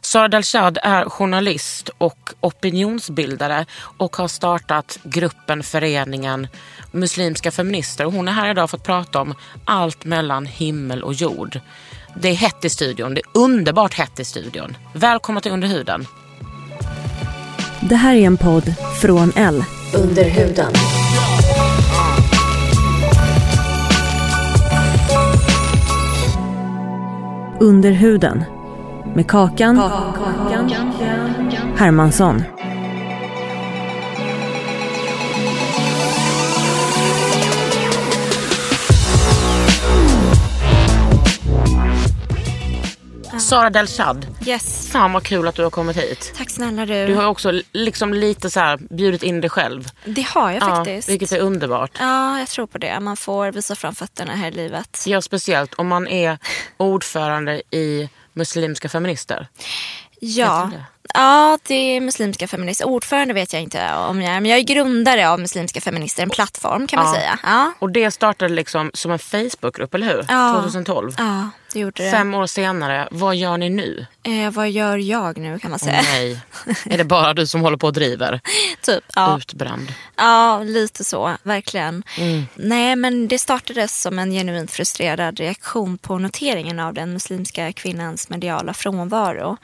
Sara Delshad är journalist och opinionsbildare och har startat gruppen Föreningen Muslimska Feminister. Och hon är här idag för att prata om allt mellan himmel och jord. Det är hett i studion, det är underbart hett i studion. Välkomna till Under huden. Det här är en podd från L. Under huden. Med Kakan, Hermansson. Sara Delshad, Yes. fan vad kul att du har kommit hit. Tack snälla du. Du har också liksom lite så här bjudit in dig själv. Det har jag faktiskt. Ja, vilket är underbart. Ja, jag tror på det. Man får visa fram fötterna här i livet. Ja, speciellt om man är ordförande i Muslimska Feminister. Ja. Ja, det är Muslimska Feminister. Ordförande vet jag inte om jag är, men jag är grundare av Muslimska Feminister, en plattform kan man Ja. säga. Ja. Och det startade liksom som en Facebookgrupp, eller hur? Ja. 2012. ja, det gjorde det. Fem år senare, vad gör ni nu? Eh, vad gör jag nu kan man säga? nej, är det bara du som håller på och driver? typ. Ja. Utbränd. Ja, lite så. Verkligen. Mm. Nej, men det startades som en genuint frustrerad reaktion på noteringen av den muslimska kvinnans mediala frånvaro.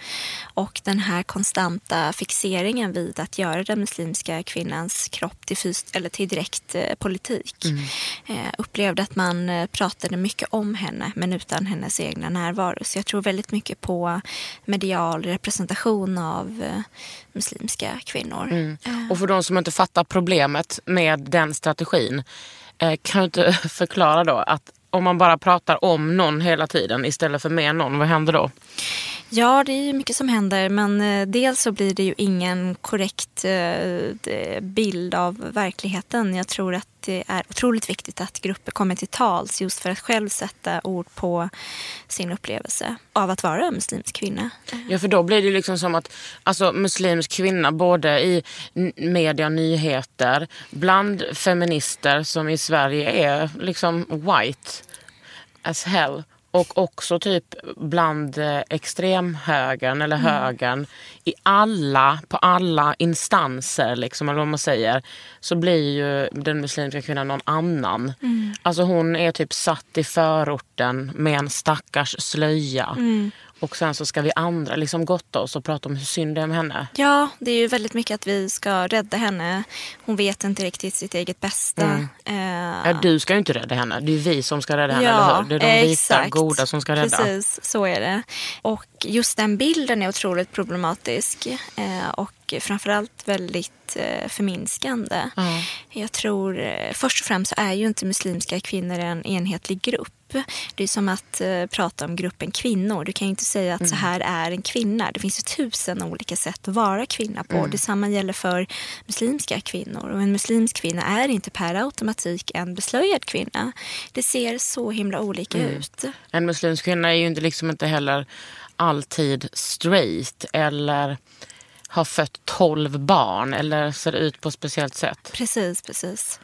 Och den här konstanta fixeringen vid att göra den muslimska kvinnans kropp till, fys- eller till direkt eh, politik. Mm. Eh, upplevde att man eh, pratade mycket om henne, men utan hennes egna närvaro. Så jag tror väldigt mycket på medial representation av eh, muslimska kvinnor. Eh, Och för de som inte fattar problemet med den strategin, eh, kan du inte förklara då att om man bara pratar om någon hela tiden istället för med någon, vad händer då? Ja, det är ju mycket som händer. Men eh, dels så blir det ju ingen korrekt eh, bild av verkligheten. Jag tror att det är otroligt viktigt att grupper kommer till tals just för att själv sätta ord på sin upplevelse av att vara muslimsk kvinna. Ja, för då blir det ju liksom som att alltså, muslimsk kvinna både i media, nyheter, bland feminister som i Sverige är liksom white as hell. Och också typ bland eh, extremhögern eller högern. I alla, på alla instanser, liksom, eller vad man säger, så blir ju den muslimska kvinnan någon annan. Alltså hon är typ satt i förorten med en stackars slöja. Och sen så ska vi andra liksom gotta oss och prata om hur synd det är med henne. Ja, det är ju väldigt mycket att vi ska rädda henne. Hon vet inte riktigt sitt eget bästa. Eh, Ja, du ska ju inte rädda henne. Det är vi som ska rädda henne, Ja, eller hur? Det är de vita exakt. goda som ska rädda. Precis, så är det. Och just den bilden är otroligt problematisk. Eh, och framförallt väldigt eh, förminskande. Jag tror, eh, först och främst så är ju inte muslimska kvinnor en enhetlig grupp. Det är som att eh, prata om gruppen kvinnor. Du kan ju inte säga att så här är en kvinna. Det finns ju tusen olika sätt att vara kvinna på. Detsamma gäller för muslimska kvinnor. Och en muslimsk kvinna är inte per automatik en beslöjad kvinna. Det ser så himla olika ut. En muslimsk kvinna är ju inte, liksom inte heller alltid straight eller har fött 12 barn eller ser ut på ett speciellt sätt. Precis, precis.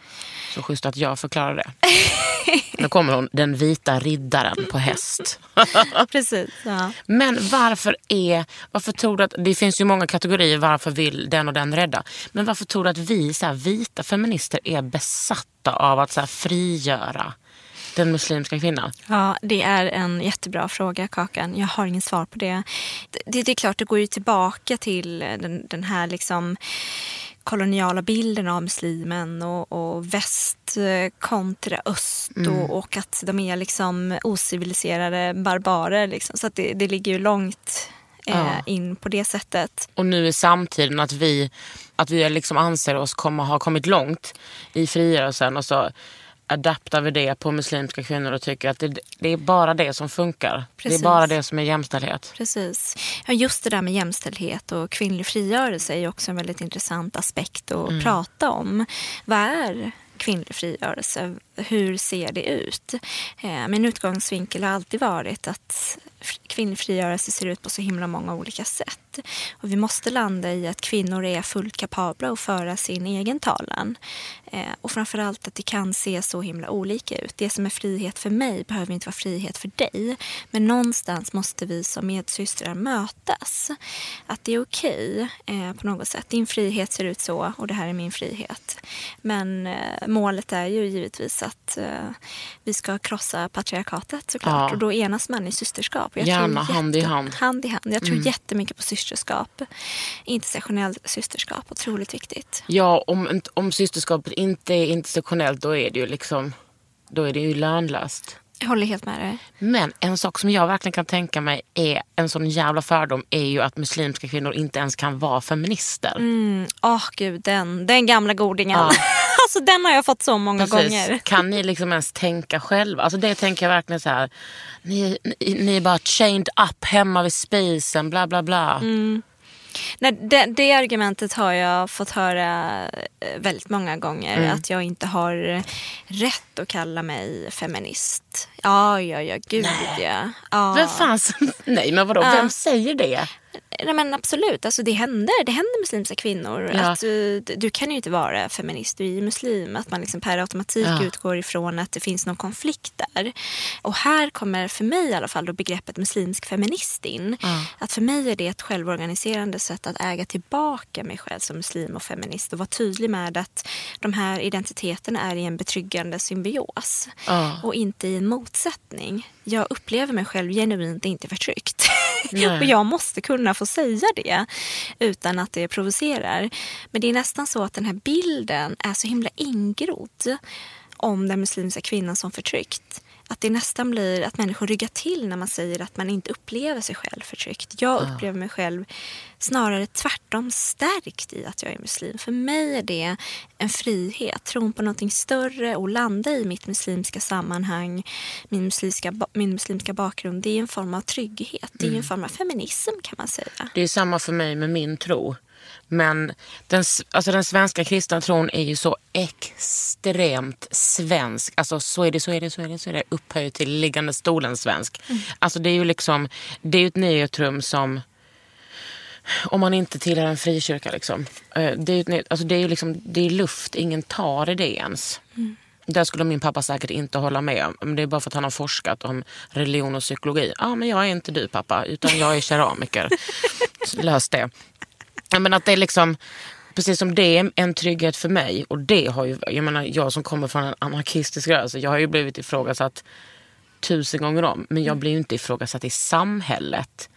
Så schysst att jag förklarar det. Nu kommer hon, den vita riddaren på häst. precis ja. Men varför är, varför tror du att, det finns ju många kategorier varför vill den och den rädda. Men varför tror du att vi så här, vita feminister är besatta av att så här, frigöra den muslimska kvinnan? Ja, det är en jättebra fråga, Kakan. Jag har ingen svar på det. Det, det är klart, det går ju tillbaka till den, den här liksom koloniala bilden av muslimen och, och väst kontra öst Mm. och, och att de är liksom ociviliserade barbarer. Liksom. Så att det, det ligger ju långt eh, Ja. in på det sättet. Och nu i samtiden att vi, att vi liksom anser oss komma, ha kommit långt i frigörelsen och så adaptar vi det på muslimska kvinnor och tycker att det, det är bara det som funkar. Precis. Det är bara det som är jämställdhet. Precis. Ja, just det där med jämställdhet och kvinnlig frigörelse är också en väldigt intressant aspekt att Mm. prata om. Vad är kvinnlig frigörelse? Hur ser det ut? Eh, min utgångsvinkel har alltid varit att f- kvinnlig frigörelse ser ut på så himla många olika sätt. Och vi måste landa i att kvinnor är fullt kapabla att föra sin egen talan. Eh, och framförallt att det kan se så himla olika ut. Det som är frihet för mig behöver inte vara frihet för dig. Men någonstans måste vi som medsystrar mötas. Att det är okej eh, på något sätt. Din frihet ser ut så och det här är min frihet. Men eh, målet är ju givetvis att eh, vi ska krossa patriarkatet såklart. Ja. Och då enas man i systerskap. Jag Gärna tror hand i hand. Hand i hand. Jag tror jättemycket på systerskap. Intersektionellt systerskap, otroligt viktigt. Ja, om, om systerskapet inte är intersektionellt då är det ju liksom då är det ju lönlöst. Jag håller helt med dig. Men en sak som jag verkligen kan tänka mig är en sån jävla fördom är ju att muslimska kvinnor inte ens kan vara feminister. Åh gud, den, den gamla godingen. Ja. alltså den har jag fått så många Precis. gånger. Kan ni liksom ens tänka själva? Alltså det tänker jag verkligen så här. Ni, ni, ni är bara chained up hemma vid spisen, bla bla bla. Mm. Nej, det, det argumentet har jag fått höra eh, väldigt många gånger. Mm. Att jag inte har rätt att kalla mig feminist. Ja, ja, ja, gud ja. ja. Vem fan som- Nej men vadå, Ja. vem säger det? Nej, men absolut, alltså, det, händer, det händer muslimska kvinnor. Ja. Att, du, du kan ju inte vara feminist, du är ju muslim. Att man liksom per automatik Ja. utgår ifrån att det finns någon konflikt där. Och här kommer för mig i alla fall då begreppet muslimsk feminist in. Att för mig är det ett självorganiserande sätt att äga tillbaka mig själv som muslim och feminist och vara tydlig med att de här identiteterna är i en betryggande symbios Ja. och inte i en motsättning. Jag upplever mig själv genuint inte förtryckt. Och jag måste kunna få säga det utan att det provocerar. Men det är nästan så att den här bilden är så himla ingrodd om den muslimska kvinnan som förtryckt. Att det nästan blir att människor ryggar till när man säger att man inte upplever sig själv förtryckt. Jag upplever mig själv snarare tvärtom stärkt i att jag är muslim. För mig är det en frihet, tron på någonting större och landa i mitt muslimska sammanhang, min muslimska, min muslimska bakgrund. Det är en form av trygghet. Det är en form av feminism kan man säga. Det är samma för mig med min tro. Men den, alltså den svenska kristna tron är ju så extremt svensk. Alltså så är det, så är det, så är det, så är det. Upphöjt till liggande stolen svensk. Alltså det är ju liksom, det är ett neutrum som om man inte tillhör en frikyrka liksom. Eh, Det är ju, alltså det är ju liksom, det är luft, ingen tar i det ens. Där skulle min pappa säkert inte hålla med. Men det är bara för att han har forskat om religion och psykologi. Ja, men jag är inte du pappa, utan jag är keramiker. Lös det. Men att det är liksom, precis som det är en trygghet för mig. Och det har ju, jag menar jag som kommer från en anarkistisk rörelse. Jag har ju blivit ifrågasatt tusen gånger om. Men jag blir ju inte ifrågasatt i samhället.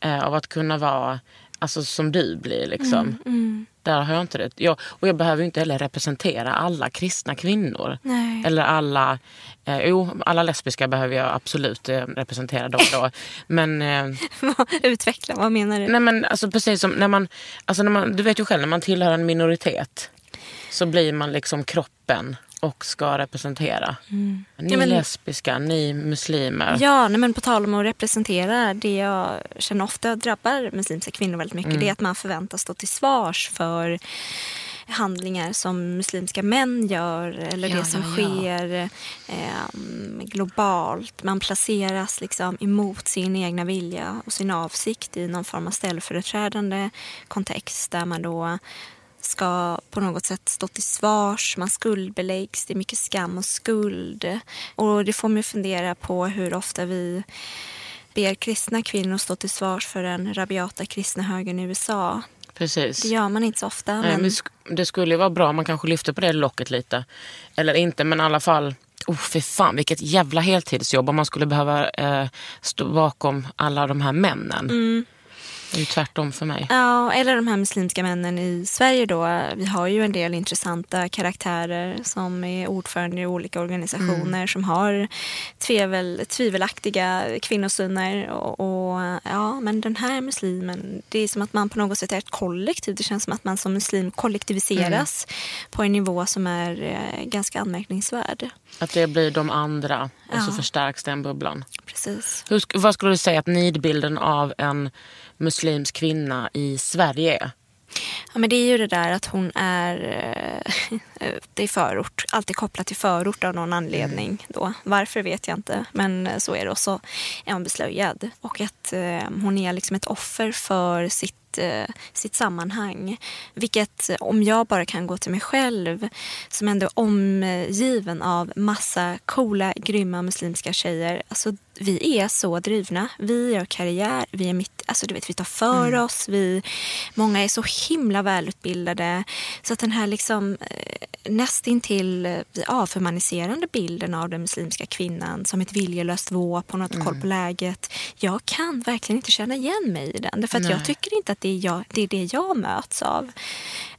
Eh, av att kunna vara, alltså som du blir liksom. Där har jag inte det. Jag, och jag behöver inte heller representera alla kristna kvinnor. Nej. Eller alla, eh, jo alla lesbiska behöver jag absolut eh, representera då då. Men eh, Utveckla, vad menar du? Nej men alltså precis som när man, alltså när man, du vet ju själv när man tillhör en minoritet så blir man liksom kroppen och ska representera. Ni Mm. Ja, men- lesbiska, ni muslimer. Ja, nej, men på tal om att representera, det jag känner ofta drabbar muslimska kvinnor väldigt mycket, det är att man förväntas stå till svars för handlingar som muslimska män gör eller Ja, det som ja, sker ehm, globalt. Man placeras liksom emot sin egna vilja och sin avsikt i någon form av ställföreträdande kontext där man då ska på något sätt stå till svars, man skuldbeläggs, det är mycket skam och skuld. Och det får mig att fundera på hur ofta vi ber kristna kvinnor stå till svars för den rabiata kristna högern i USA. Precis. Det gör man inte så ofta. Nej, Men... men det skulle ju vara bra om man kanske lyfter på det locket lite. Eller inte, men i alla fall oh, för fan vilket jävla heltidsjobb om man skulle behöva eh, stå bakom alla de här männen. Det är tvärtom för mig. Ja, eller de här muslimska männen i Sverige då. Vi har ju en del intressanta karaktärer som är ordförande i olika organisationer som har tvevel, tvivelaktiga kvinnosyner. Och, och ja, men den här muslimen, det är som att man på något sätt är ett kollektiv. Det känns som att man som muslim kollektiviseras på en nivå som är eh, ganska anmärkningsvärd. Att det blir de andra och så Ja. förstärks den bubblan. Precis. Hur, vad skulle du säga att nidbilden av en muslimsk kvinna i Sverige? Ja, men det är ju det där att hon är, eh, det är förort, alltid kopplat till förort av någon anledning. Då. Varför vet jag inte, men eh, så är det. Och så är hon beslöjad. Och att eh, hon är liksom ett offer för sitt, sitt sammanhang. Vilket, om jag bara kan gå till mig själv, som ändå är omgiven av massa coola, grymma muslimska tjejer. Alltså, vi är så drivna. Vi gör karriär, vi är mitt, alltså du vet, vi tar för oss. Vi, många är så himla välutbildade. Så att den här liksom eh, nästintill eh, avhumaniserande bilden av den muslimska kvinnan som ett viljelöst våp, hon har inte koll på läget. Jag kan verkligen inte känna igen mig i den. Därför att jag tycker inte att det är, jag, det är det jag möts av.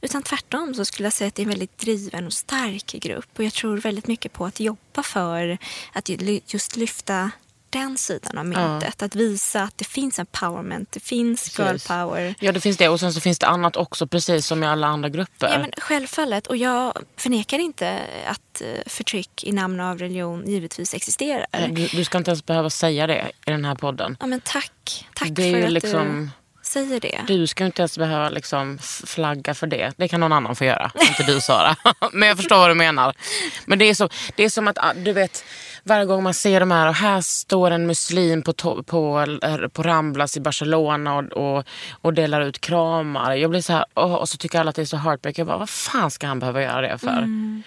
Utan tvärtom så skulle jag säga att det är en väldigt driven och stark grupp. Och jag tror väldigt mycket på att jobba för att ju- just lyfta den sidan av myntet. Att visa att det finns empowerment, det finns girl Precis. power. Ja det finns det och sen så finns det annat också precis som i alla andra grupper. Ja, men självfallet. Och jag förnekar inte att eh, förtryck i namn av religion givetvis existerar. du, du ska inte ens behöva säga det i den här podden. Ja, men tack. Tack Det för att liksom- du säger det. Du ska inte ens behöva liksom flagga för det. Det kan någon annan få göra. Inte du Sara. Men jag förstår vad du menar. Men det är, så, det är som att ah, du vet varje gång man ser de här och här står en muslim på, på, eh, på Ramblas i Barcelona och, och, och delar ut kramar. Jag blir så här, åh, och så tycker alla att det är så heartbreak. Jag bara, vad fan ska han behöva göra det för?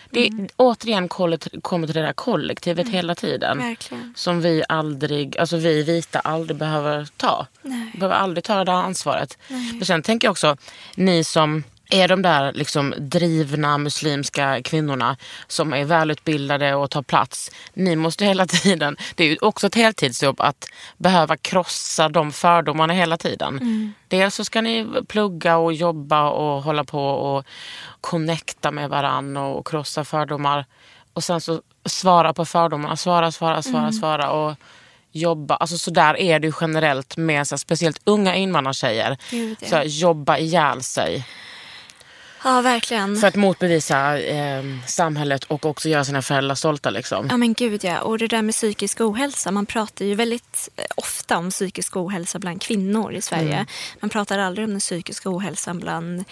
Det är återigen kommer till det där kollektivet hela tiden. Verkligen. Som vi aldrig, alltså vi vita aldrig behöver ta. Nej. Behöver aldrig ta det där ansvaret. Men sen tänker jag också, ni som är de där liksom drivna muslimska kvinnorna som är välutbildade och tar plats. Ni måste hela tiden, det är ju också ett heltidsjobb att behöva krossa de fördomarna hela tiden. Dels så ska ni plugga och jobba och hålla på och connecta med varann och krossa fördomar. Och sen så svara på fördomarna, svara, svara, svara, svara. Och jobba, alltså så där är det ju generellt med så här, speciellt unga invandrartjejer. Så här, jobba ihjäl sig Ja, verkligen. för att motbevisa eh, samhället och också göra sina föräldrar stolta. Liksom. Ja men gud ja. Och det där med psykisk ohälsa. Man pratar ju väldigt eh, ofta om psykisk ohälsa bland kvinnor i Sverige. Mm. Man pratar aldrig om den psykiska ohälsan bland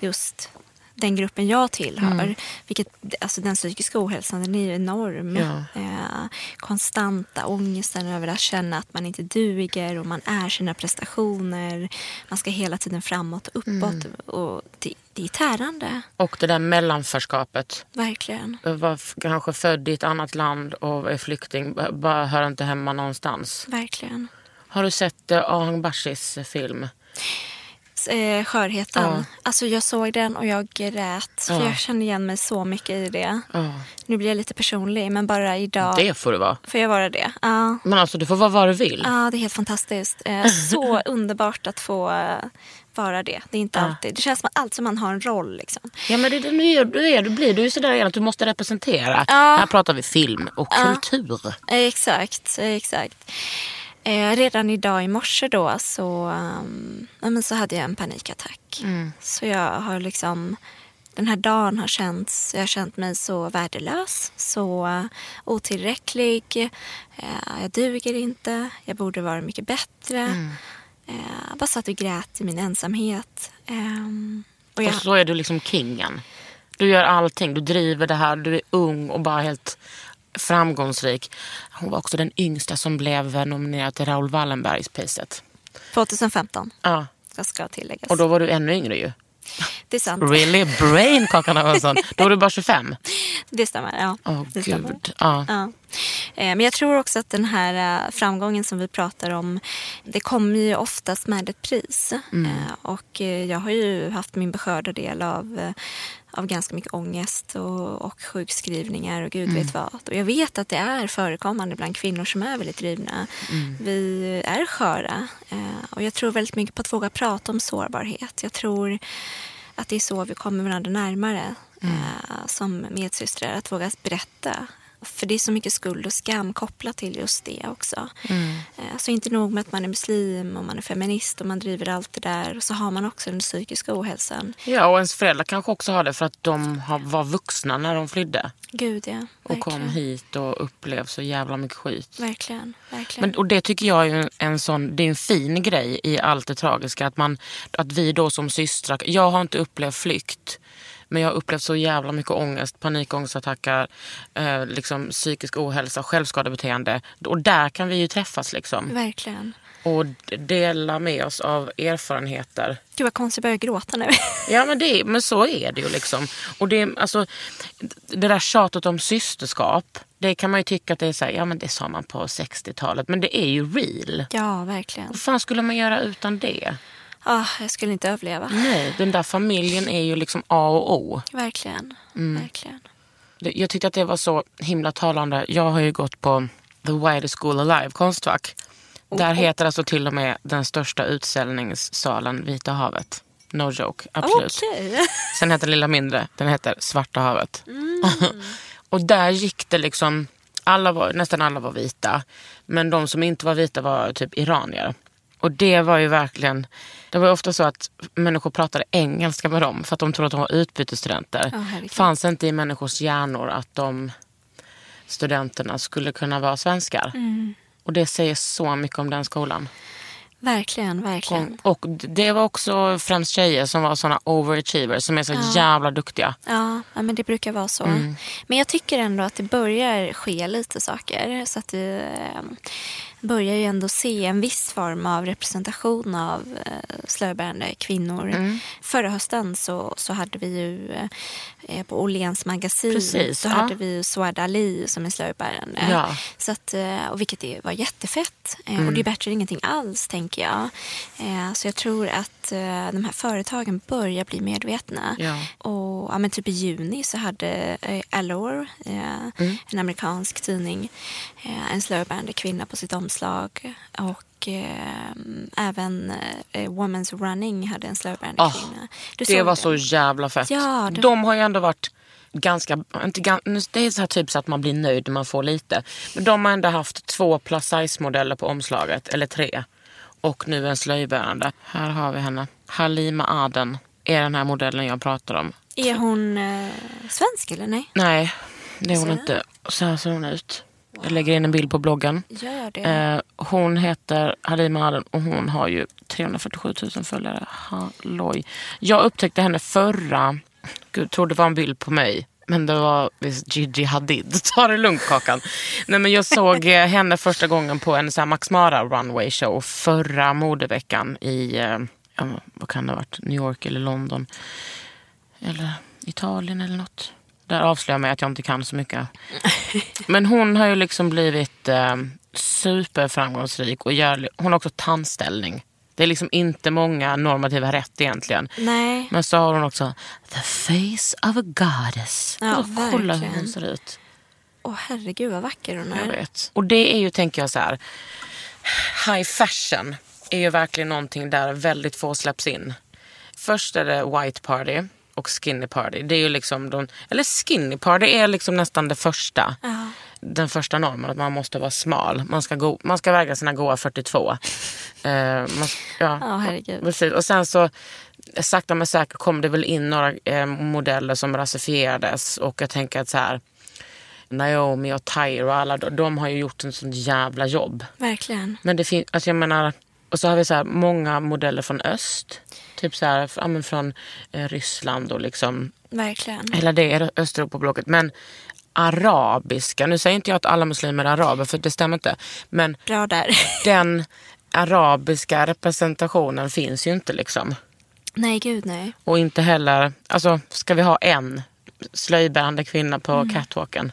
just den gruppen jag tillhör. Mm. Vilket, alltså den psykiska ohälsan den är enorm. Ja. Eh, konstanta ångesten över att känna att man inte duger och man är sina prestationer. Man ska hela tiden framåt och uppåt. Mm. Och det, det är tärande, Och det där mellanförskapet. verkligen. Var f- kanske född i ett annat land och är flykting, bara hör inte hemma någonstans. Verkligen. Har du sett eh, Ahang Bashis film? Eh, skörheten. Ja. Alltså jag såg den och jag grät. För Ja. jag kände igen mig så mycket i det. Ja. Nu blir jag lite personlig, men bara idag Det får du vara. får jag vara det. Ja. Men alltså du får vara vad du vill. ja, det är helt fantastiskt. Eh, så underbart att få eh, vara det. Det är inte alltid. Det känns som att allt som man har en roll. Liksom. Ja men det, det, nu är, du, är, du blir du är sådär igen att du måste representera. Här pratar vi film och kultur. Eh, Exakt, eh, exakt. Eh, redan idag i morse då så, um, ja, men så hade jag en panikattack. Så jag har liksom, den här dagen har känts, jag har känt mig så värdelös, så uh, otillräcklig. Eh, jag duger inte, jag borde vara mycket bättre. Eh, jag bara satt och grät i min ensamhet. Ehm, och jag, Och så är du liksom kingen. Du gör allting. Du driver det här. Du är ung och bara helt framgångsrik. Hon var också den yngsta som blev nominerad till Raoul Wallenbergspriset. 2015, Ja. jag ska tilläggas. Och då var du ännu yngre ju. det är sant, Really brain Kakan Hermansson. Då var du bara 25. det stämmer. Ja, Åh det stämmer. gud. Ja. Ja. Eh, Men jag tror också att den här eh, framgången som vi pratar om, det kommer ju oftast med ett pris. Eh, Och jag har ju haft min beskörda del av, av ganska mycket ångest och, och sjukskrivningar och gud vet vad. Och jag vet att det är förekommande bland kvinnor som är väldigt drivna. Vi är sköra eh, och jag tror väldigt mycket på att våga prata om sårbarhet. Jag tror att det är så vi kommer varandra närmare eh, som medsystrar. Att våga berätta. För det är så mycket skuld och skam kopplat till just det också. Eh, Så inte nog med att man är muslim och man är feminist och man driver allt det där. Så har man också den psykiska ohälsan. Ja, och ens föräldrar kanske också har det för att de var vuxna när de flydde. Gud ja, Och kom verkligen. hit och upplevde så jävla mycket skit. Verkligen, verkligen. Men, och det tycker jag är en, en sån, det är en fin grej i allt det tragiska. Att, man, att vi då som systrar, jag har inte upplevt flykt. Men jag har upplevt så jävla mycket ångest, panikångestattacker, eh, liksom psykisk ohälsa, självskadebeteende. Och där kan vi ju träffas liksom. Verkligen. Och dela med oss av erfarenheter. Gud vad konstigt, jag börjar gråta nu. Ja men, det, men så är det ju liksom. Och det, alltså, det där tjatet om systerskap. Det kan man ju tycka att det är så här, ja men det sa man på 60-talet. Men det är ju real. ja, verkligen. Vad fan skulle man göra utan det? Ah, jag skulle inte överleva. Nej, den där familjen är ju liksom A och O. Verkligen. Mm. Verkligen. Jag tyckte att det var så himla talande. Jag har ju gått på The Widest School Alive, Konstfack. Där heter alltså till och med den största utställningssalen Vita havet. No joke, absolut. Okej. Sen heter den lilla mindre, den heter Svarta havet. och där gick det liksom, alla var, nästan alla var vita. Men de som inte var vita var typ iranier. Och det var ju verkligen, det var ofta så att människor pratade engelska med dem för att de trodde att de var utbytesstudenter. Ja, herregud. fanns inte i människors hjärnor att de studenterna skulle kunna vara svenskar. Mm. Och det säger så mycket om den skolan. Verkligen, verkligen. Och det var också främst tjejer som var såna overachievers som är så jävla duktiga. Ja, ja, men det brukar vara så. Mm. Men jag tycker ändå att det börjar ske lite saker. Så att vi eh, börjar ju ändå se en viss form av representation av eh, slöjbärande kvinnor. Mm. Förra hösten så, så hade vi ju eh, på Åhléns magasin Precis, så ja. hade vi ju Suad Ali som är slöjbärande. Ja. Så att, eh, och vilket var jättefett. Mm. Och det är bättre än ingenting alls, tänker jag. Så jag tror att de här företagen börjar bli medvetna. Ja. Och ja, men typ i juni så hade Allure, Mm. en amerikansk tidning, en slöjbärande kvinna på sitt omslag. Och eh, även eh, Women's Running hade en slöjbärande Ah, kvinna. Du Det var den? så jävla fett. Ja, det- De har ju ändå varit ganska, inte, det är så här typ så att man blir nöjd när man får lite. Men de har ändå haft två plus size modeller på omslaget, eller tre. Och nu en slöjbärande. Här har vi henne. Halima Aden är den här modellen jag pratar om. Är hon eh, svensk eller nej? Nej, det är hon Så. inte. Så här ser hon ut. Jag lägger in en bild på bloggen. Gör det. Eh, hon heter Halima Aden och hon har ju 347 000 följare. Halloj. Jag upptäckte henne förra... Gud, trodde det var en bild på mig. Men det var visst Gigi Hadid. Ta det lugnt Kakan. Nej, men jag såg eh, henne första gången på en så här Max Mara runway show förra modeveckan i, eh, vad kan det ha varit, New York eller London. Eller Italien eller något. Där avslöjar jag mig att jag inte kan så mycket. Men hon har ju liksom blivit eh, superframgångsrik och gör, hon har också tandställning. Det är liksom inte många normativa rätt egentligen. nej. Men så har hon också the face of a goddess. Ja, Och kolla hur hon ser ut. Åh herregud vad vacker hon Jag är. vet. Och det är ju, tänker jag så här, high fashion är ju verkligen någonting där väldigt få släpps in. Först är det white party och skinny party. Det är ju liksom de, eller skinny party är liksom nästan det första. Ja. Den första normen, att man måste vara smal. Man ska, go, man ska väga sina goa 42. Eh, man, ja, Ja, herregud. Precis. Och sen så sakta men säkert kom det väl in några eh, modeller som rasifierades. Och jag tänker att så här, Naomi och och alla, de, de har ju gjort en sån jävla jobb. Verkligen. Men det finns, alltså jag menar, och så har vi så här många modeller från öst. Typ så här, ja, från eh, Ryssland och liksom, Verkligen. hela det Östeuropablocket. Men arabiska, nu säger inte jag att alla muslimer är araber för det stämmer inte. Men Bra där. den arabiska representationen finns ju inte liksom. nej, gud nej. Och inte heller, alltså ska vi ha en slöjbärande kvinna på catwalken?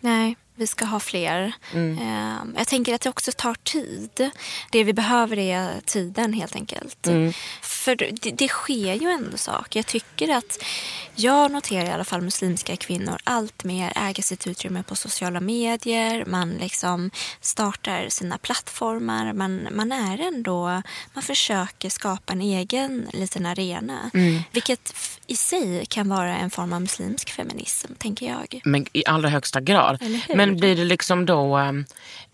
Nej, Vi ska ha fler. Eh, jag tänker att det också tar tid. Det vi behöver är tiden helt enkelt. För det, det sker ju ändå saker. Jag tycker att jag noterar i alla fall muslimska kvinnor allt mer äga sitt utrymme på sociala medier. Man liksom startar sina plattformar. Man, man är ändå, man försöker skapa en egen liten arena. Vilket f- i sig kan vara en form av muslimsk feminism, tänker jag. Men i allra högsta grad. Hur? Men blir det liksom då, ehm,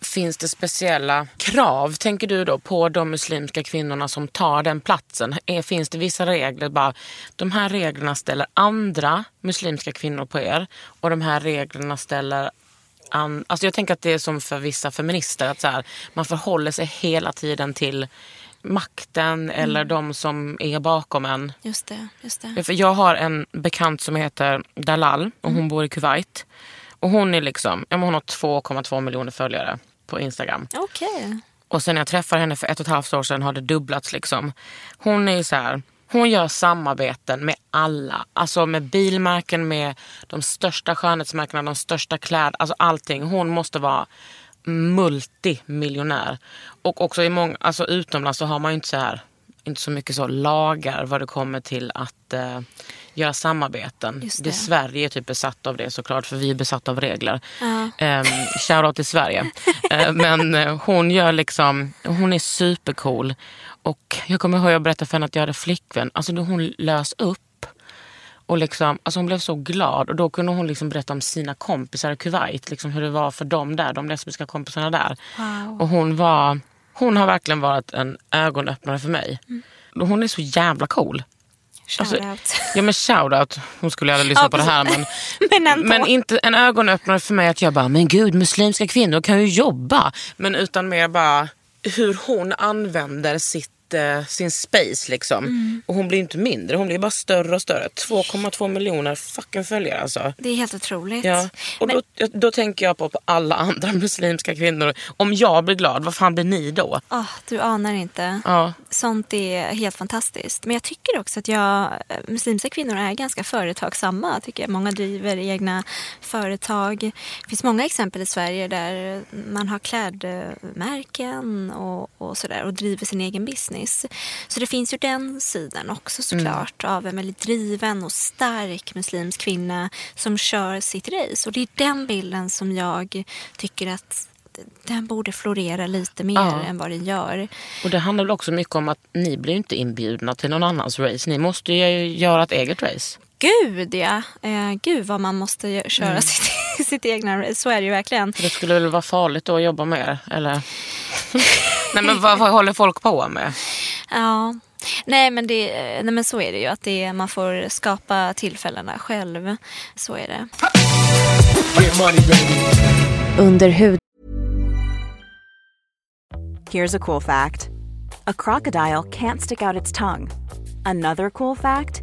finns det speciella krav, tänker du då, på de muslimska kvinnorna som tar den platsen? Finns det vissa regler, bara de här reglerna ställer andra muslimska kvinnor på er och de här reglerna ställer an, alltså jag tänker att det är som för vissa feminister, att så här, man förhåller sig hela tiden till makten eller de som är bakom en. Just det. Just det. Jag har en bekant som heter Dalal och hon bor i Kuwait. Och hon är liksom, ja, hon har 2,2 miljoner följare på Instagram. Okej. Och sen när jag träffade henne för ett och ett halvt år sedan har det dubblats liksom. Hon är så här, hon gör samarbeten med alla. Alltså med bilmärken, med de största skönhetsmärkena, de största kläder, alltså allting. Hon måste vara multimiljonär. Och också i många, alltså utomlands så har man ju inte så här inte så mycket så lagar vad det kommer till att eh, göra samarbeten. Just det. det. Sverige är typ besatt av det såklart för vi är besatta av regler. Ja. Um, Shoutout till Sverige. Eh, men eh, hon gör liksom, hon är supercool. Och jag kommer ihåg jag berättade för henne att jag hade flickvän. Alltså då hon lös upp. Och liksom, alltså hon blev så glad och då kunde hon liksom berätta om sina kompisar i Kuwait. Liksom hur det var för dem där, de lesbiska kompisarna där. Wow. Och hon var, hon har verkligen varit en ögonöppnare för mig. Och Hon är så jävla cool. Shout Alltså. Ja men shoutout, hon skulle aldrig lyssna Ja, på det här men, Men men inte en ögonöppnare för mig att jag bara, men gud muslimska kvinnor kan ju jobba. Men utan mer bara hur hon använder sitt, sin space liksom. Mm. Och hon blir inte mindre, hon blir bara större och större. 2,2 miljoner fucking följare alltså. Det är helt otroligt. Ja. Och då, då tänker jag på, på alla andra muslimska kvinnor. Om jag blir glad, vad fan blir ni då? Ah, du anar inte. Ja. Sånt är helt fantastiskt. Men jag tycker också att jag, muslimska kvinnor är ganska företagsamma. Tycker jag. Många driver egna företag. Det finns många exempel i Sverige där man har klädmärken och, och sådär och driver sin egen business. Så det finns ju den sidan också såklart av en väldigt driven och stark muslimsk kvinna som kör sitt race. Och det är den bilden som jag tycker att den borde florera lite mer Ja. än vad den gör. Och det handlar väl också mycket om att ni blir inte inbjudna till någon annans race. Ni måste ju göra ett eget race. Gud ja! Eh, gud vad man måste köra Mm. sitt, sitt egna race. Så är det ju verkligen. Det skulle väl vara farligt då att jobba med er? Eller? Nej men vad, vad håller folk på med? Ja. Nej men, det, eh, nej men så är det ju. Att det, man får skapa tillfällena själv. Så är det. Under hud Here's a cool fact a crocodile can't stick out its tongue. Another cool fact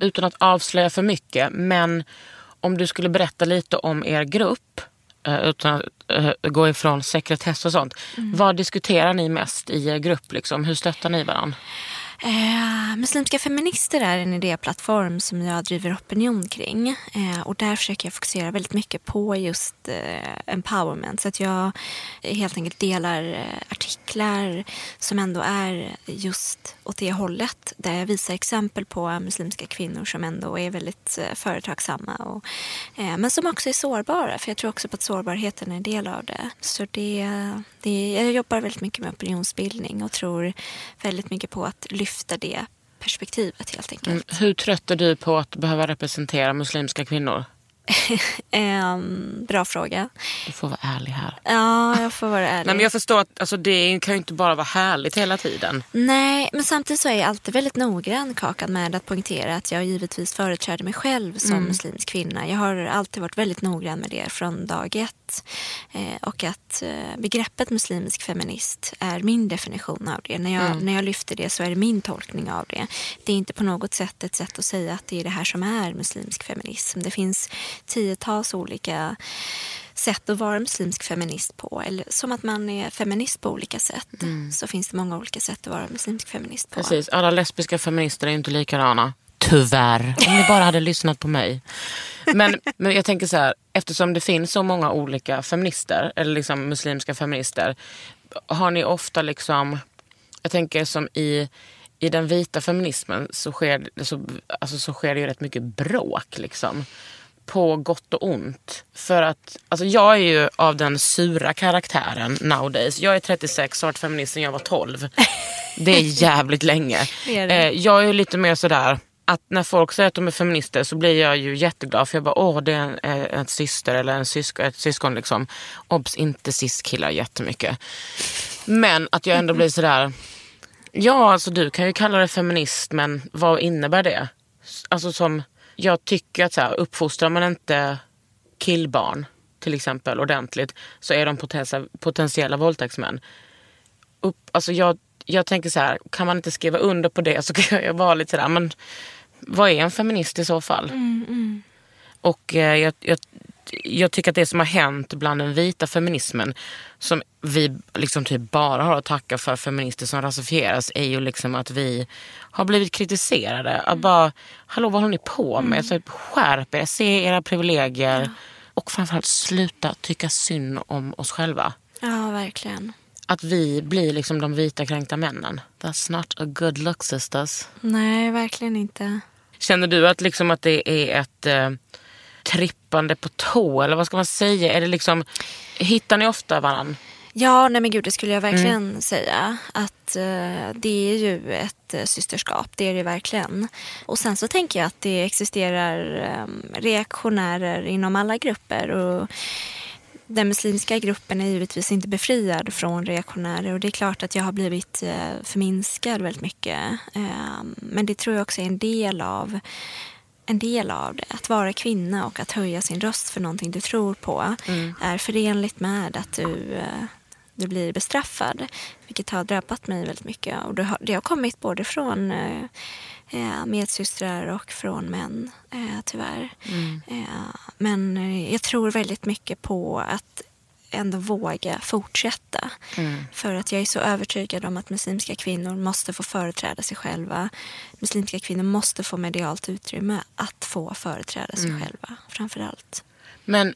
Utan att avslöja för mycket, men om du skulle berätta lite om er grupp eh, utan att eh, gå ifrån sekretess och sånt. Vad diskuterar ni mest i er grupp? Liksom? Hur stöttar ni varandra? Eh, Muslimska feminister är en idéplattform som jag driver opinion kring. Eh, och där försöker jag fokusera väldigt mycket på just eh, empowerment. Så att jag helt enkelt delar eh, artiklar som ändå är just åt det hållet. Där jag visar exempel på muslimska kvinnor som ändå är väldigt eh, företagsamma. Och, eh, men som också är sårbara. För jag tror också på att sårbarheten är en del av det. Så det, det, jag jobbar väldigt mycket med opinionsbildning och tror väldigt mycket på att lyfta det perspektivet helt enkelt. Mm, hur trött är du på att behöva representera muslimska kvinnor? Um, bra fråga. Du får vara ärlig här. Ja, jag får vara ärlig. Nej, men jag förstår att alltså, det kan ju inte bara vara härligt hela tiden. Nej, men samtidigt så är jag alltid väldigt noggrann Kakan med att poängtera att jag givetvis företräder mig själv som mm. muslimsk kvinna. Jag har alltid varit väldigt noggrann med det från dag ett. Eh, och att eh, begreppet muslimsk feminist är min definition av det. När jag, mm. när jag lyfter det så är det min tolkning av det. Det är inte på något sätt ett sätt att säga att det är det här som är muslimsk feminism. Det finns tiotals olika sätt att vara muslimsk feminist på. Eller som att man är feminist på olika sätt. Mm. Så finns det många olika sätt att vara muslimsk feminist på. Precis, alla lesbiska feminister är inte likadana. Tyvärr, om ni bara hade lyssnat på mig. Men, men jag tänker så här, eftersom det finns så många olika feminister, eller liksom muslimska feminister, har ni ofta liksom, jag tänker som i, i den vita feminismen så sker, så, alltså så sker det ju rätt mycket bråk. Liksom på gott och ont. För att alltså jag är ju av den sura karaktären nowadays. Jag är 36 och har varit feminist sedan jag var 12. Det är jävligt länge. Det det. Eh, jag är lite mer sådär att när folk säger att de är feminister så blir jag ju jätteglad för jag bara åh det är en, en, en syster eller en syskon, ett syskon liksom. Obs, inte cis-killar jättemycket. Men att jag ändå blir sådär, ja alltså du kan ju kalla det feminist men vad innebär det? Alltså som jag tycker att så här, uppfostrar man inte killbarn till exempel ordentligt så är de potentiella, potentiella våldtäktsmän. Upp, alltså jag, jag tänker så här, kan man inte skriva under på det så kan jag vara lite sådär, men vad är en feminist i så fall? Mm, mm. Och eh, jag, jag, jag tycker att det som har hänt bland den vita feminismen som vi liksom typ bara har att tacka för feminister som rasifieras är ju liksom att vi har blivit kritiserade. Att mm. bara, hallå vad håller ni på med? Mm. Så skärp er, se era privilegier. Ja. Och framförallt sluta tycka synd om oss själva. Ja, verkligen. Att vi blir liksom de vita kränkta männen. That's not a good look sisters. Nej, verkligen inte. Känner du att, liksom att det är ett eh, trippande på tå? Eller vad ska man säga? Är det liksom, hittar ni ofta varandra? Ja, nej men gud, det skulle jag verkligen mm. säga. Att uh, det är ju ett uh, systerskap, det är det verkligen. Och sen så tänker jag att det existerar um, reaktionärer inom alla grupper. Och den muslimska gruppen är givetvis inte befriad från reaktionärer och det är klart att jag har blivit uh, förminskad väldigt mycket. Um, men det tror jag också är en del av en del av det. Att vara kvinna och att höja sin röst för någonting du tror på mm. är förenligt med att du, eh, du blir bestraffad. Vilket har drabbat mig väldigt mycket. Och det har, det har kommit både från eh, eh medsystrar och från män, eh, tyvärr. Mm. Eh, men eh, jag tror väldigt mycket på att ändå våga fortsätta. Mm. För att jag är så övertygad om att muslimska kvinnor måste få företräda sig själva. Muslimska kvinnor måste få medialt utrymme att få företräda sig mm. själva framför allt. Men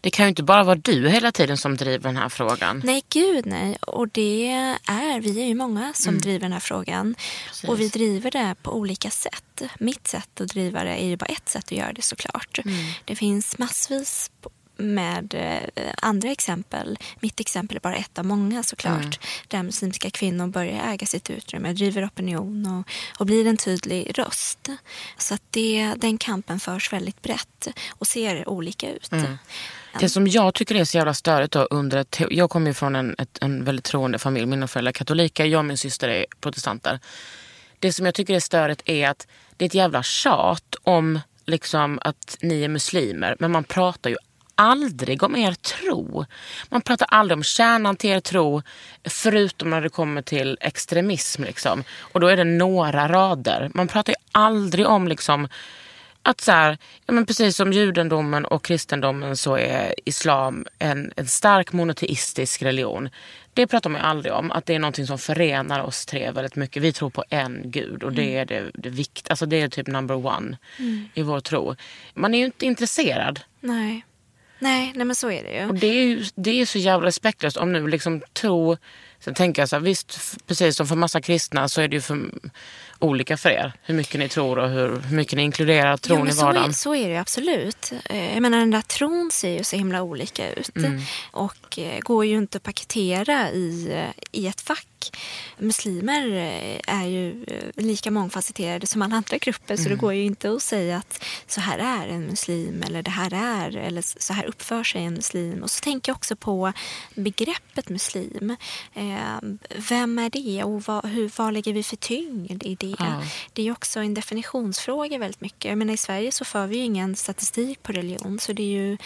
det kan ju inte bara vara du hela tiden som driver den här frågan. Nej, gud nej. Och det är, vi är ju många som mm. driver den här frågan. Precis. Och vi driver det på olika sätt. Mitt sätt att driva det är ju bara ett sätt att göra det såklart. Mm. Det finns massvis med eh, andra exempel. Mitt exempel är bara ett av många såklart. Mm. Där muslimska kvinnor börjar äga sitt utrymme, driver opinion och, och blir en tydlig röst. Så att det, den kampen förs väldigt brett och ser olika ut. Mm. Det som jag tycker är så jävla störigt då under ett, Jag kommer ju från en, ett, en väldigt troende familj. Mina föräldrar är katoliker, jag och min syster är protestanter. Det som jag tycker är störigt är att det är ett jävla tjat om liksom att ni är muslimer. Men man pratar ju aldrig om er tro. Man pratar aldrig om kärnan till er tro förutom när det kommer till extremism. Liksom. Och då är det några rader. Man pratar ju aldrig om liksom, Att så här, ja, men precis som judendomen och kristendomen så är islam en, en stark monoteistisk religion. Det pratar man ju aldrig om, att det är någonting som förenar oss tre väldigt mycket. Vi tror på en gud och det är det, det vikt, alltså det är typ number one i vår tro. Man är ju inte intresserad. Nej. Nej, nej men så är det ju. Och det är ju det är så jävla respektlöst om nu liksom tro... Sen tänker jag så här, visst, precis som för massa kristna så är det ju för olika för er. Hur mycket ni tror och hur, hur mycket ni inkluderar tron Jo, i men så, är, vardagen. så är det ju absolut. Eh, Jag menar den där tron ser ju så himla olika ut. Mm. Och eh, går ju inte att paketera i, eh, i ett fack. Muslimer eh, är ju eh, lika mångfacetterade som alla andra grupper. Så det Mm. går ju inte att säga att så här är en muslim eller det här är eller så här uppför sig en muslim. Och så tänker jag också på begreppet muslim. Eh, Vem är det och vad, hur, vad lägger vi för tyngd i det? Ja. Det är också en definitionsfråga väldigt mycket. Jag menar, I Sverige så för vi ju ingen statistik på religion så det är ju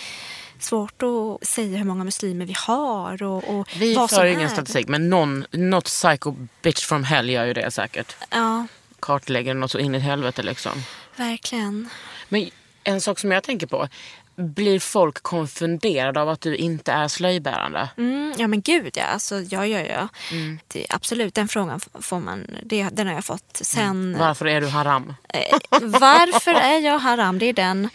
svårt att säga hur många muslimer vi har och, och Vi vad för ingen är. statistik men någon, något psycho bitch from hell gör ju det säkert. Ja, Kartlägger något så in i helvete liksom. verkligen. Men en sak som jag tänker på. Blir folk konfunderade av att du inte är slöjbärande? Mm, ja men gud ja, alltså, ja, ja, ja. Mm. Det, absolut, den frågan får man, det, den har jag fått. Sen, Varför är du haram? eh, varför är jag haram? Det är den.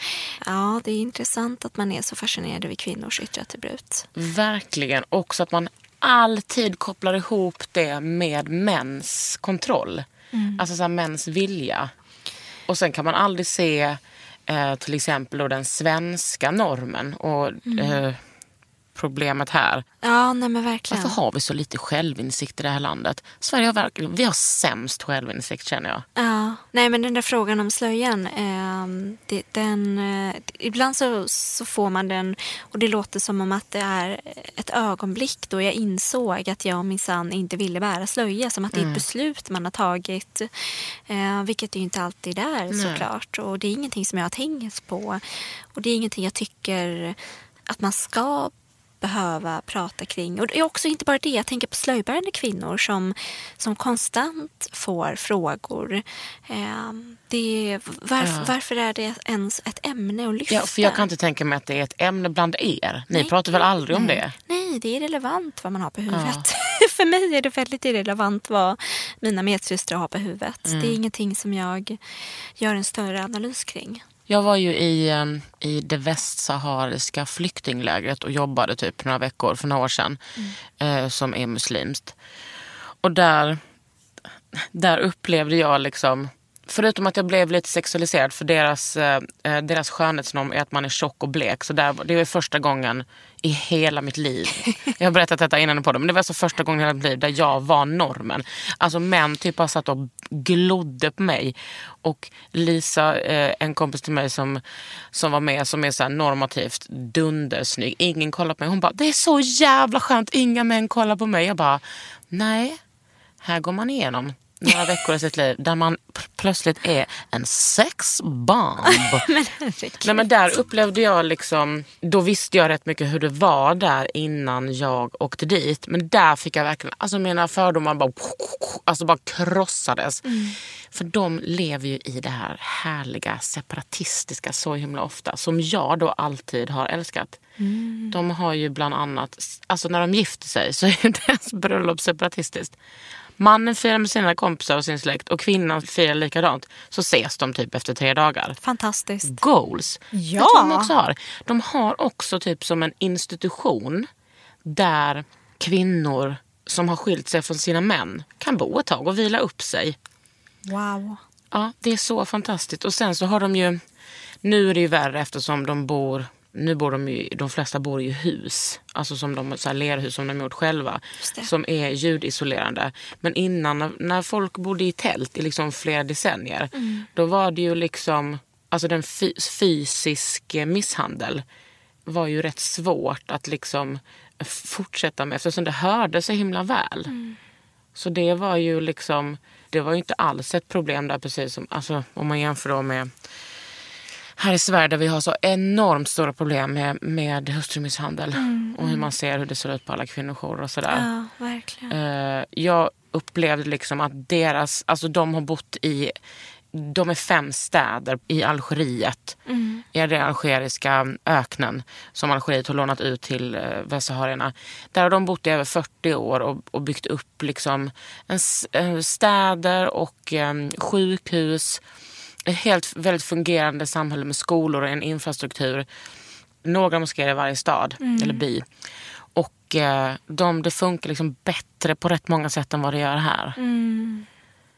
Ja, det är intressant att man är så fascinerad över kvinnors yttre attribut. Verkligen. Också att man alltid kopplar ihop det med mäns kontroll. Alltså så här, mäns vilja. Och sen kan man aldrig se eh, till exempel då den svenska normen. Och eh, problemet här. Ja, nej men verkligen. Varför har vi så lite självinsikt i det här landet? Sverige har verkligen, vi har sämst självinsikt känner jag. Ja, nej men den där frågan om slöjan. Eh, det, den, eh, ibland så, så får man den och det låter som om att det är ett ögonblick då jag insåg att jag minsann inte ville bära slöja. Som att det är ett beslut man har tagit. Eh, vilket det ju inte alltid är såklart. Och det är ingenting som jag har tänkt på. Och det är ingenting jag tycker att man ska behöva prata kring. Och det är också inte bara det, jag tänker på slöjbärande kvinnor som, som konstant får frågor. Eh, det, varf, Ja. Varför är det ens ett ämne att lyfta? Ja, för jag kan inte tänka mig att det är ett ämne bland er. Ni Nej, pratar väl aldrig om nej. det? Nej, det är irrelevant vad man har på huvudet. För mig är det väldigt irrelevant vad mina medsystrar har på huvudet. Mm. Det är ingenting som jag gör en större analys kring. Jag var ju i, eh, i det västsahariska flyktinglägret och jobbade typ några veckor för några år sedan. Eh, som är muslimskt. Och där, där upplevde jag liksom Förutom att jag blev lite sexualiserad för deras, eh, eh, deras skönhetsnorm är att man är tjock och blek. Så där, det var första gången i hela mitt liv. Jag har berättat detta innan på det, men det var alltså första gången i hela mitt liv där jag var normen. Alltså män typ bara satt och glodde på mig. Och Lisa, eh, en kompis till mig som, som var med, som är så normativt dundersnygg. Ingen kollar på mig. Hon bara, det är så jävla skönt, inga män kollar på mig. Jag bara, nej, här går man igenom några veckor i sitt liv där man plötsligt är en sexbomb. Nej, men där upplevde jag liksom, då visste jag rätt mycket hur det var där innan jag åkte dit. Men där fick jag verkligen, alltså mina fördomar bara, alltså bara krossades. För de lever ju i det här härliga separatistiska så himla ofta. Som jag då alltid har älskat. De har ju bland annat, alltså när de gifter sig så är ju deras bröllop separatistiskt. Mannen firar med sina kompisar och sin släkt och kvinnan firar likadant. Så ses de typ efter tre dagar. Fantastiskt. Goals. Ja. Tror de också har. De har också typ som en institution där kvinnor som har skilt sig från sina män kan bo ett tag och vila upp sig. Wow. Ja, det är så fantastiskt. Och sen så har de ju, nu är det ju värre eftersom de bor, nu bor de ju, de flesta bor i hus. Alltså som de, så här lerhus som de gjort själva. Som är ljudisolerande. Men innan när- folk bodde i tält i liksom flera decennier. Då var det ju liksom, alltså den fy, fysisk misshandel var ju rätt svårt att liksom fortsätta med eftersom det hörde så himla väl. Så det var ju liksom, det var ju inte alls ett problem där precis som, alltså om man jämför då med här i Sverige där vi har så enormt stora problem med, med hustrumisshandel och hur man ser hur det ser ut på alla kvinnojourer och sådär. Ja, verkligen. Eh, jag upplevde liksom att deras, alltså de har bott i de är fem städer i Algeriet. I den algeriska öknen som Algeriet har lånat ut till eh, västsaharierna. Där har de bott i över 40 år och, och byggt upp liksom en, eh, städer och eh, sjukhus. Ett helt väldigt fungerande samhälle med skolor och en infrastruktur. Några moskéer i varje stad eller by. Och eh, de, det funkar liksom bättre på rätt många sätt än vad det gör här.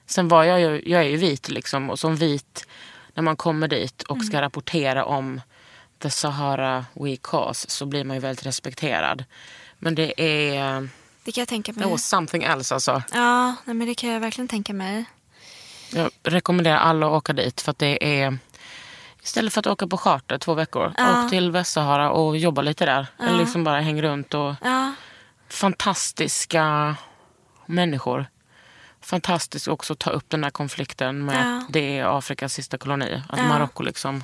Sen var jag ju, jag är ju vit liksom och som vit när man kommer dit och ska rapportera om the Sahara We Cause så blir man ju väldigt respekterad. Men det är Det kan jag tänka mig. was something else alltså. Ja, nej, men det kan jag verkligen tänka mig. Jag rekommenderar alla att åka dit för att det är Istället för att åka på charter två veckor, åk till Västsahara och jobba lite där. Eller liksom bara häng runt och Ja, fantastiska människor. Fantastiskt också att ta upp den här konflikten med Ja. att det är Afrikas sista koloni. Att Ja. Marocko liksom...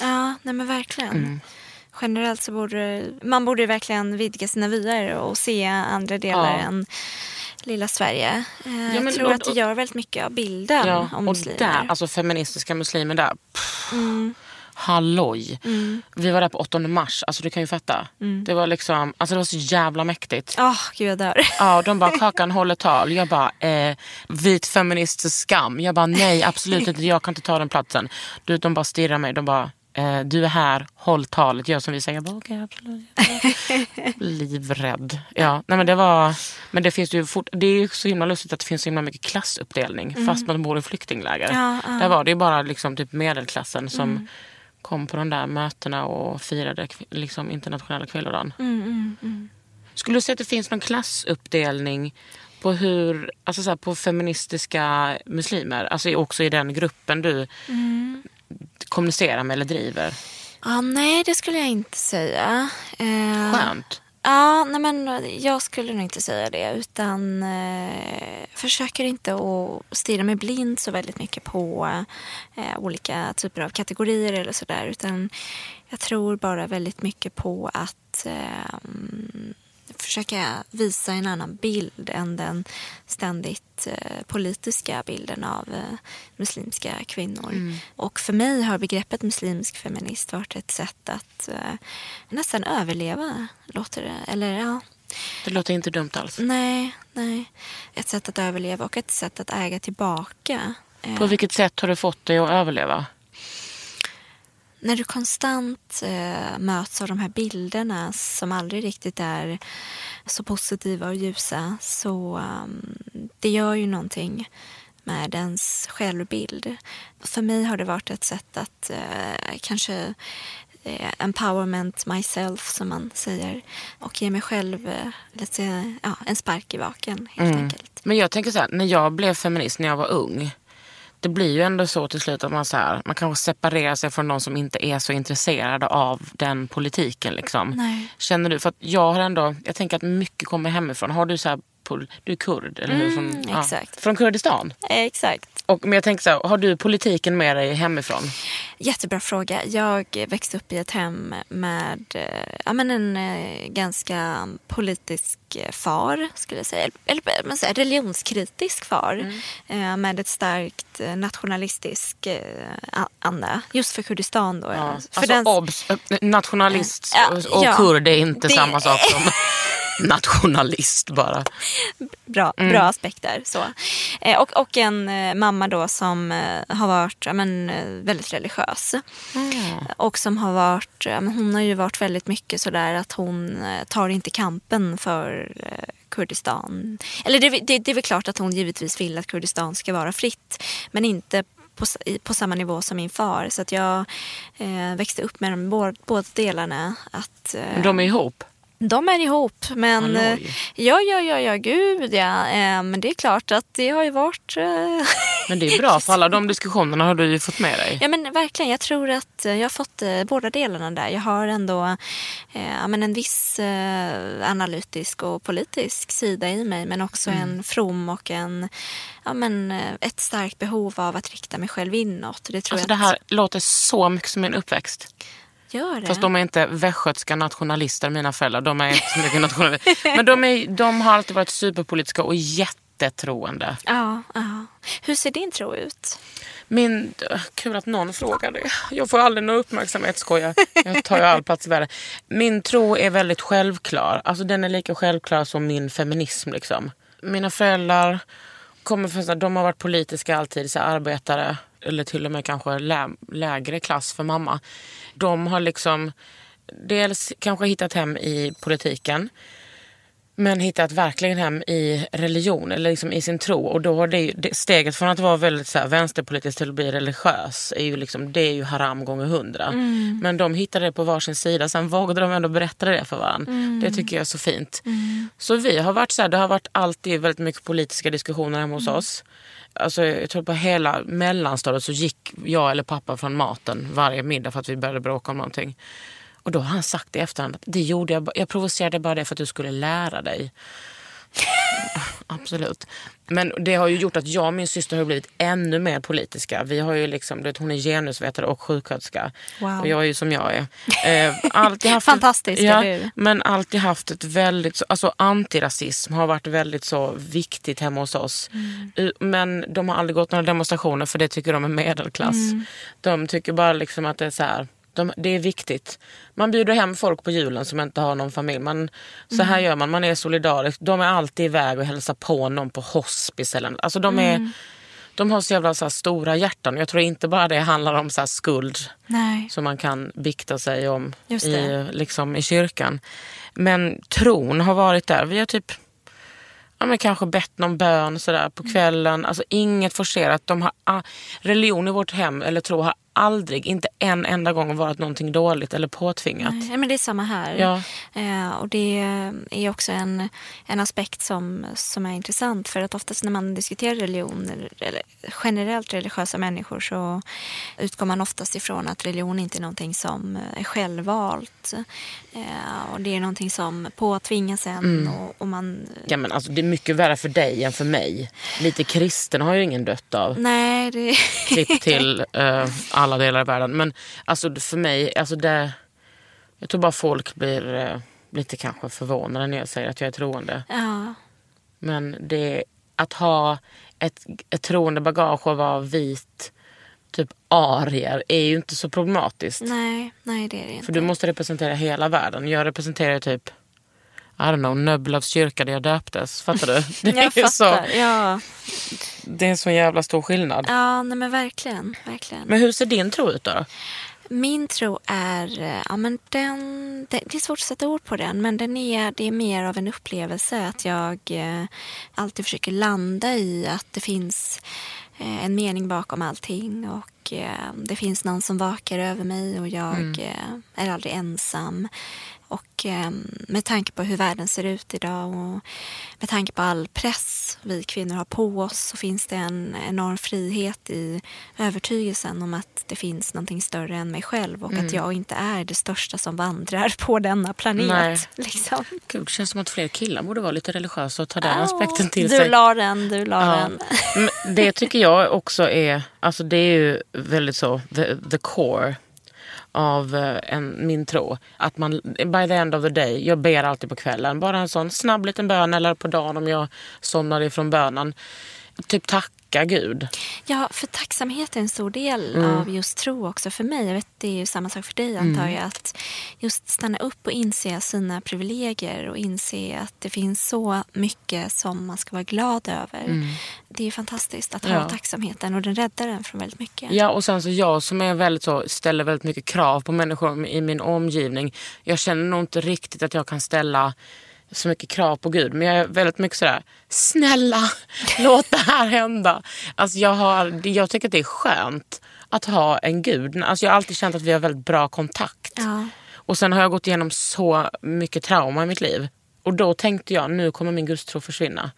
ja nej men verkligen. Mm. Generellt så borde man borde verkligen vidga sina vyer och se andra delar Ja. än lilla Sverige. Eh, men jag tror och- att det gör väldigt mycket av bilden Ja, om och muslimer. där, alltså feministiska muslimer där. Pff, Mm. Halloj. Vi var där på 8 mars, alltså du kan ju fatta. Mm. Det var liksom, alltså det var så jävla mäktigt. Åh, gud jag dör. Ja, de bara Kakan håller tal. Jag bara eh, vit feminists skam. Jag bara nej absolut inte, jag kan inte ta den platsen. Du, de bara stirrar mig. De bara du är här, håll talet, gör som vi säger. Jag bara okej absolut. Livrädd. Ja, nej men det var, men det finns ju fort, det är ju så himla lustigt att det finns så himla mycket klassuppdelning fast man bor i flyktingläger. Mm. Ja, ja. Där var det ju bara liksom typ medelklassen som kom på de där mötena och firade liksom internationella kvinnodagen. Mm, Skulle du säga att det finns någon klassuppdelning på hur, alltså så här, på feministiska muslimer? Alltså också i den gruppen du Mm. Kommunicerar med eller driver? Ja, nej, det skulle jag inte säga. Eh, Skönt. Ja, nej men jag skulle nog inte säga det. Utan eh, försöker inte att stirra mig blind så väldigt mycket på eh, olika typer av kategorier eller sådär. Utan jag tror bara väldigt mycket på att eh, försöka visa en annan bild än den ständigt eh, politiska bilden av eh, muslimska kvinnor. Och för mig har begreppet muslimsk feminist varit ett sätt att eh, nästan överleva, låter det. Eller ja, Det låter inte dumt alls. nej, nej. Ett sätt att överleva och ett sätt att äga tillbaka. Eh, På vilket sätt har du fått dig att överleva? När du konstant eh, möts av de här bilderna som aldrig riktigt är så positiva och ljusa så um, det gör ju någonting med ens självbild. För mig har det varit ett sätt att eh, kanske eh, empowerment myself som man säger och ge mig själv eh, lite, ja, en spark i baken helt enkelt. Men jag tänker så här, när jag blev feminist när jag var ung. Det blir ju ändå så till slut att man, så här, man kanske separerar sig från de som inte är så intresserade av den politiken. Liksom. Nej. Känner du, för att jag har ändå, jag tänker att mycket kommer hemifrån. Har du så här, du är kurd, eller hur? Från, Mm, exakt. från Kurdistan. Eh, Exakt. Och, men jag tänker så här, har du politiken med dig hemifrån? Jättebra fråga. Jag växte upp i ett hem med eh, ja, men en eh, ganska politisk eh, far, skulle jag säga. Eller man säger, religionskritisk far. Eh, med ett starkt nationalistisk anda. Just för Kurdistan då. Ja. För Alltså den- obs, nationalist och ja. kurd är inte Det- samma sak som nationalist bara. bra, Mm. bra aspekter. Så. Eh, och, och en eh, mamma då som eh, har varit ja, men, väldigt religiös. Och som har varit, ja, men hon har ju varit väldigt mycket sådär att hon tar inte kampen för Kurdistan. Eller det, det, det är väl klart att hon givetvis vill att Kurdistan ska vara fritt. Men inte på, på samma nivå som min far. Så att jag eh, växte upp med de båda, båda delarna. Att, eh, De är ihop. De är ihop, men Halloj. eh, ja, ja, ja, ja, gud ja. Eh, Men det är klart att det har ju varit... eh, Men det är bra, för alla de diskussionerna har du ju fått med dig. Ja men verkligen, jag tror att jag har fått båda delarna där. Jag har ändå eh, men en viss eh, analytisk och politisk sida i mig men också Mm. en from och en, ja, men, ett starkt behov av att rikta mig själv inåt. Det tror Alltså jag det här låter så mycket som min uppväxt. Gör det. Fast de är inte västgötska nationalister, mina föräldrar. De är inte så mycket nationalister. Men de, är, de har alltid varit superpolitiska och jättetroende. Ja, ja. Hur ser din tro ut? Min, kul att någon frågar det. Jag får aldrig någon uppmärksamhet, skojar. Jag tar ju all plats i världen. Min tro är väldigt självklar. Alltså den är lika självklar som min feminism. Liksom. Mina föräldrar kommer från, de har varit politiska alltid, så arbetare eller till och med kanske lä, lägre klass för mamma. De har liksom dels kanske hittat hem i politiken men hittat verkligen hem i religion, eller liksom i sin tro. Och då har det, det steget från att vara väldigt så här, vänsterpolitisk till att bli religiös, är ju liksom, det är ju haram gånger hundra. Mm. Men de hittade det på varsin sida, sen vågade de ändå berätta det för varandra. Mm. Det tycker jag är så fint. Mm. Så vi har varit så här, det har varit alltid väldigt mycket politiska diskussioner hemma hos oss. Alltså, jag tror på hela mellanstadiet så gick jag eller pappa från maten varje middag för att vi började bråka om någonting. Och då har han sagt i efterhand att det gjorde jag, jag provocerade bara det för att du skulle lära dig. Absolut. Men det har ju gjort att jag och min syster har blivit ännu mer politiska. Vi har ju liksom, vet, hon är genusvetare och sjuksköterska. Wow. Och jag är ju som jag är. Eh, alltid haft Fantastisk ja, du. Men alltid haft ett väldigt, alltså antirasism har varit väldigt så viktigt hemma hos oss. Mm. Men de har aldrig gått några demonstrationer för det tycker de är medelklass. Mm. De tycker bara liksom att det är så här de, det är viktigt. Man bjuder hem folk på julen som inte har någon familj. Man, så här mm. gör man, man är solidarisk. De är alltid iväg och hälsar på någon på hospice. Eller, alltså de, är, mm. de har så jävla så stora hjärtan. Jag tror inte bara det handlar om så skuld Nej. som man kan bikta sig om i, liksom, i kyrkan. Men tron har varit där. Vi har typ ja, men kanske bett någon bön sådär på mm. kvällen. Alltså inget forcerat. De har, ah, religion i vårt hem eller tro har aldrig, inte en enda gång varit någonting dåligt eller påtvingat. Nej, men det är samma här. Ja. Eh, och det är också en, en aspekt som, som är intressant för att oftast när man diskuterar religion eller generellt religiösa människor så utgår man oftast ifrån att religion inte är någonting som är självvalt. Eh, och det är någonting som påtvingas en. Mm. Och, och, man... ja, men alltså, det är mycket värre för dig än för mig. Lite kristen har ju ingen dött av. Nej, det... Klipp till uh, alla delar av världen. Men alltså för mig, alltså det, jag tror bara folk blir eh, lite kanske förvånade när jag säger att jag är troende. Ja. Men det, att ha ett, ett troende bagage och vara vit, typ arier, är ju inte så problematiskt. Nej, nej det är det inte. För du måste representera hela världen. Jag representerar typ i don't know, Nöbbelövs kyrka där jag döptes. Fattar du? Det är jag fattar, så, ja. Det är en så jävla stor skillnad. Ja, nej men verkligen, verkligen. Men hur ser din tro ut då? Min tro är, eh, ja men den, det, det är svårt att sätta ord på den, men den är, det är mer av en upplevelse att jag eh, alltid försöker landa i att det finns eh, en mening bakom allting och eh, det finns någon som vakar över mig och jag mm. Eh, är aldrig ensam. Och eh, med tanke på hur världen ser ut idag och med tanke på all press vi kvinnor har på oss så finns det en enorm frihet i övertygelsen om att det finns någonting större än mig själv och mm. att jag inte är det största som vandrar på denna planet. Nej. Liksom. Gud, det känns som att fler killar borde vara lite religiösa och ta den oh, aspekten till du sig. Du la den, du la ja. den. det tycker jag också är, alltså det är ju väldigt så, the, the core av eh, en, min tro. Att man, by the end of the day, jag ber alltid på kvällen. Bara en sån snabb liten bön eller på dagen om jag somnar ifrån bönen. Typ tack tacka Gud. Ja, för tacksamhet är en stor del mm. av just tro också för mig. Jag vet, det är ju samma sak för dig antar mm. jag. Att just stanna upp och inse sina privilegier och inse att det finns så mycket som man ska vara glad över. Mm. Det är fantastiskt att ha ja. tacksamheten och den räddar en från väldigt mycket. Ja, och sen så jag som är väldigt så, ställer väldigt mycket krav på människor i min omgivning. Jag känner nog inte riktigt att jag kan ställa så mycket krav på Gud. Men jag är väldigt mycket sådär, snälla låt det här hända. Alltså jag, har, jag tycker att det är skönt att ha en Gud. Alltså jag har alltid känt att vi har väldigt bra kontakt. Ja. Och sen har jag gått igenom så mycket trauma i mitt liv. Och då tänkte jag, nu kommer min gudstro försvinna.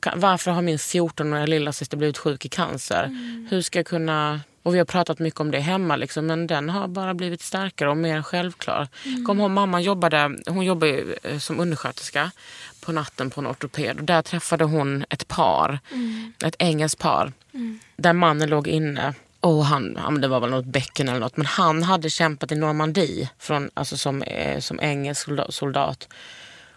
Kan, varför har min 14-åriga lillasyster blivit sjuk i cancer? Mm. Hur ska jag kunna och vi har pratat mycket om det hemma liksom, men den har bara blivit starkare och mer självklar. Mm. Kom ihåg, mamma jobbade, hon jobbade eh, som undersköterska på natten på en ortoped och där träffade hon ett par, mm. ett engelskt par, mm. där mannen låg inne och han, det var väl något bäcken eller något, men han hade kämpat i Normandie från, alltså som, eh, som engelsk soldat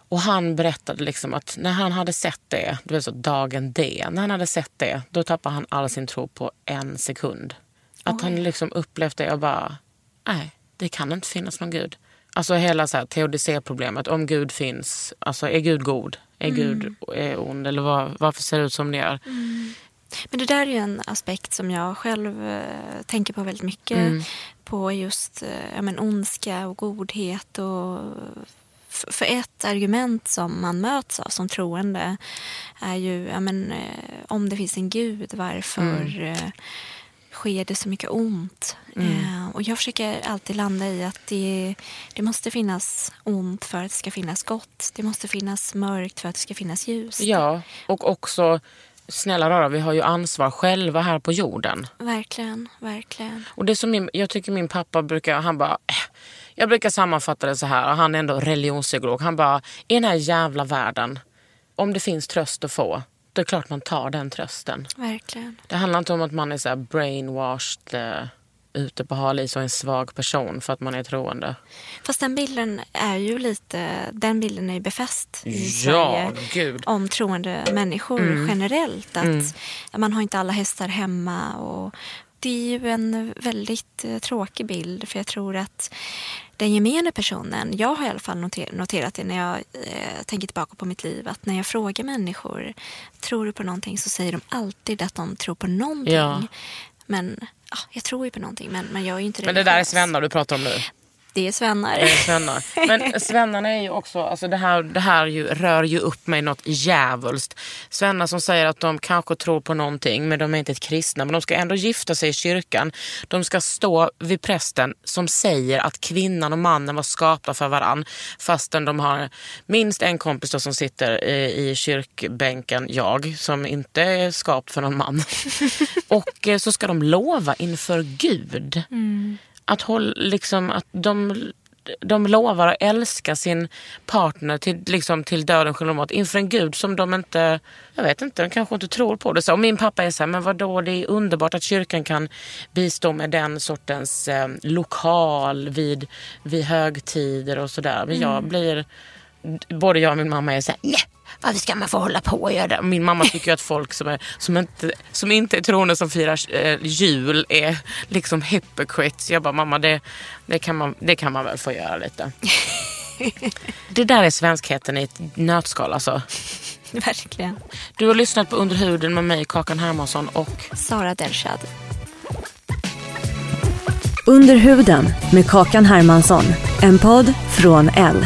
Och han berättade liksom att när han hade sett det, det var så dagen D, när han hade sett det, då tappade han all sin tro på en sekund. Att han liksom upplevde det och bara, nej, det kan inte finnas någon gud. Alltså hela så här teodicéproblemet, om Gud finns, alltså är Gud god? Är Gud är ond? Eller var, varför ser det ut som det gör? Men det där är ju en aspekt som jag själv eh, tänker på väldigt mycket. Mm. På just eh, ja, men ondska och godhet. Och för ett argument som man möts av som troende är ju ja, men, eh, om det finns en gud, varför eh, sker det så mycket ont? Eh, och jag försöker alltid landa i att det, det måste finnas ont för att det ska finnas gott. Det måste finnas mörkt för att det ska finnas ljus. Ja, och också, snälla rara, vi har ju ansvar själva här på jorden. Verkligen, verkligen. Och det som min, jag tycker min pappa brukar, han bara, "Eh." jag brukar sammanfatta det så här, och han är ändå religionspsykolog. Han bara, i den här jävla världen, om det finns tröst att få, då är det klart man tar den trösten. Verkligen. Det handlar inte om att man är så brainwashed, eh, ute på hal is och en svag person för att man är troende. Fast den bilden är ju lite, den bilden är ju befäst i Ja, Sverige. Om troende människor generellt. Att man har inte alla hästar hemma. Och det är ju en väldigt eh, tråkig bild. För jag tror att den gemene personen, jag har i alla fall noter, noterat det när jag eh, tänker tillbaka på mitt liv. Att när jag frågar människor, tror du på någonting? Så säger de alltid att de tror på någonting. Ja. Men ja, jag tror ju på någonting. Men, men jag är inte Men det där är svennar du pratar om nu. Det är svennar. Det är svennar. Men svennarna är ju också, alltså det här, det här ju, rör ju upp mig något djävulskt. Svennar som säger att de kanske tror på någonting men de är inte kristna. Men de ska ändå gifta sig i kyrkan. De ska stå vid prästen som säger att kvinnan och mannen var skapta för varann. Fastän de har minst en kompis som sitter i, i kyrkbänken, jag, som inte är skapt för någon man. och eh, så ska de lova inför Gud att, håll, liksom, att de, de lovar att älska sin partner till, liksom, till döden skiljer dem åt inför en gud som de inte, jag vet inte, de kanske inte tror på det. Så, och min pappa är så här, men vadå, det är underbart att kyrkan kan bistå med den sortens eh, lokal vid, vid högtider och sådär. Men jag blir, både jag och min mamma är så här, nej. Varför ska man få hålla på och göra det? Min mamma tycker att folk som, är, som, inte, som inte är troende som firar eh, jul är liksom hypocrites. Jag bara, mamma det, det, kan man, det kan man väl få göra lite. det där är svenskheten i ett nötskal alltså. Verkligen. Du har lyssnat på Under huden med mig, Kakan Hermansson och Sara Delshad. Under huden med Kakan Hermansson. En podd från L.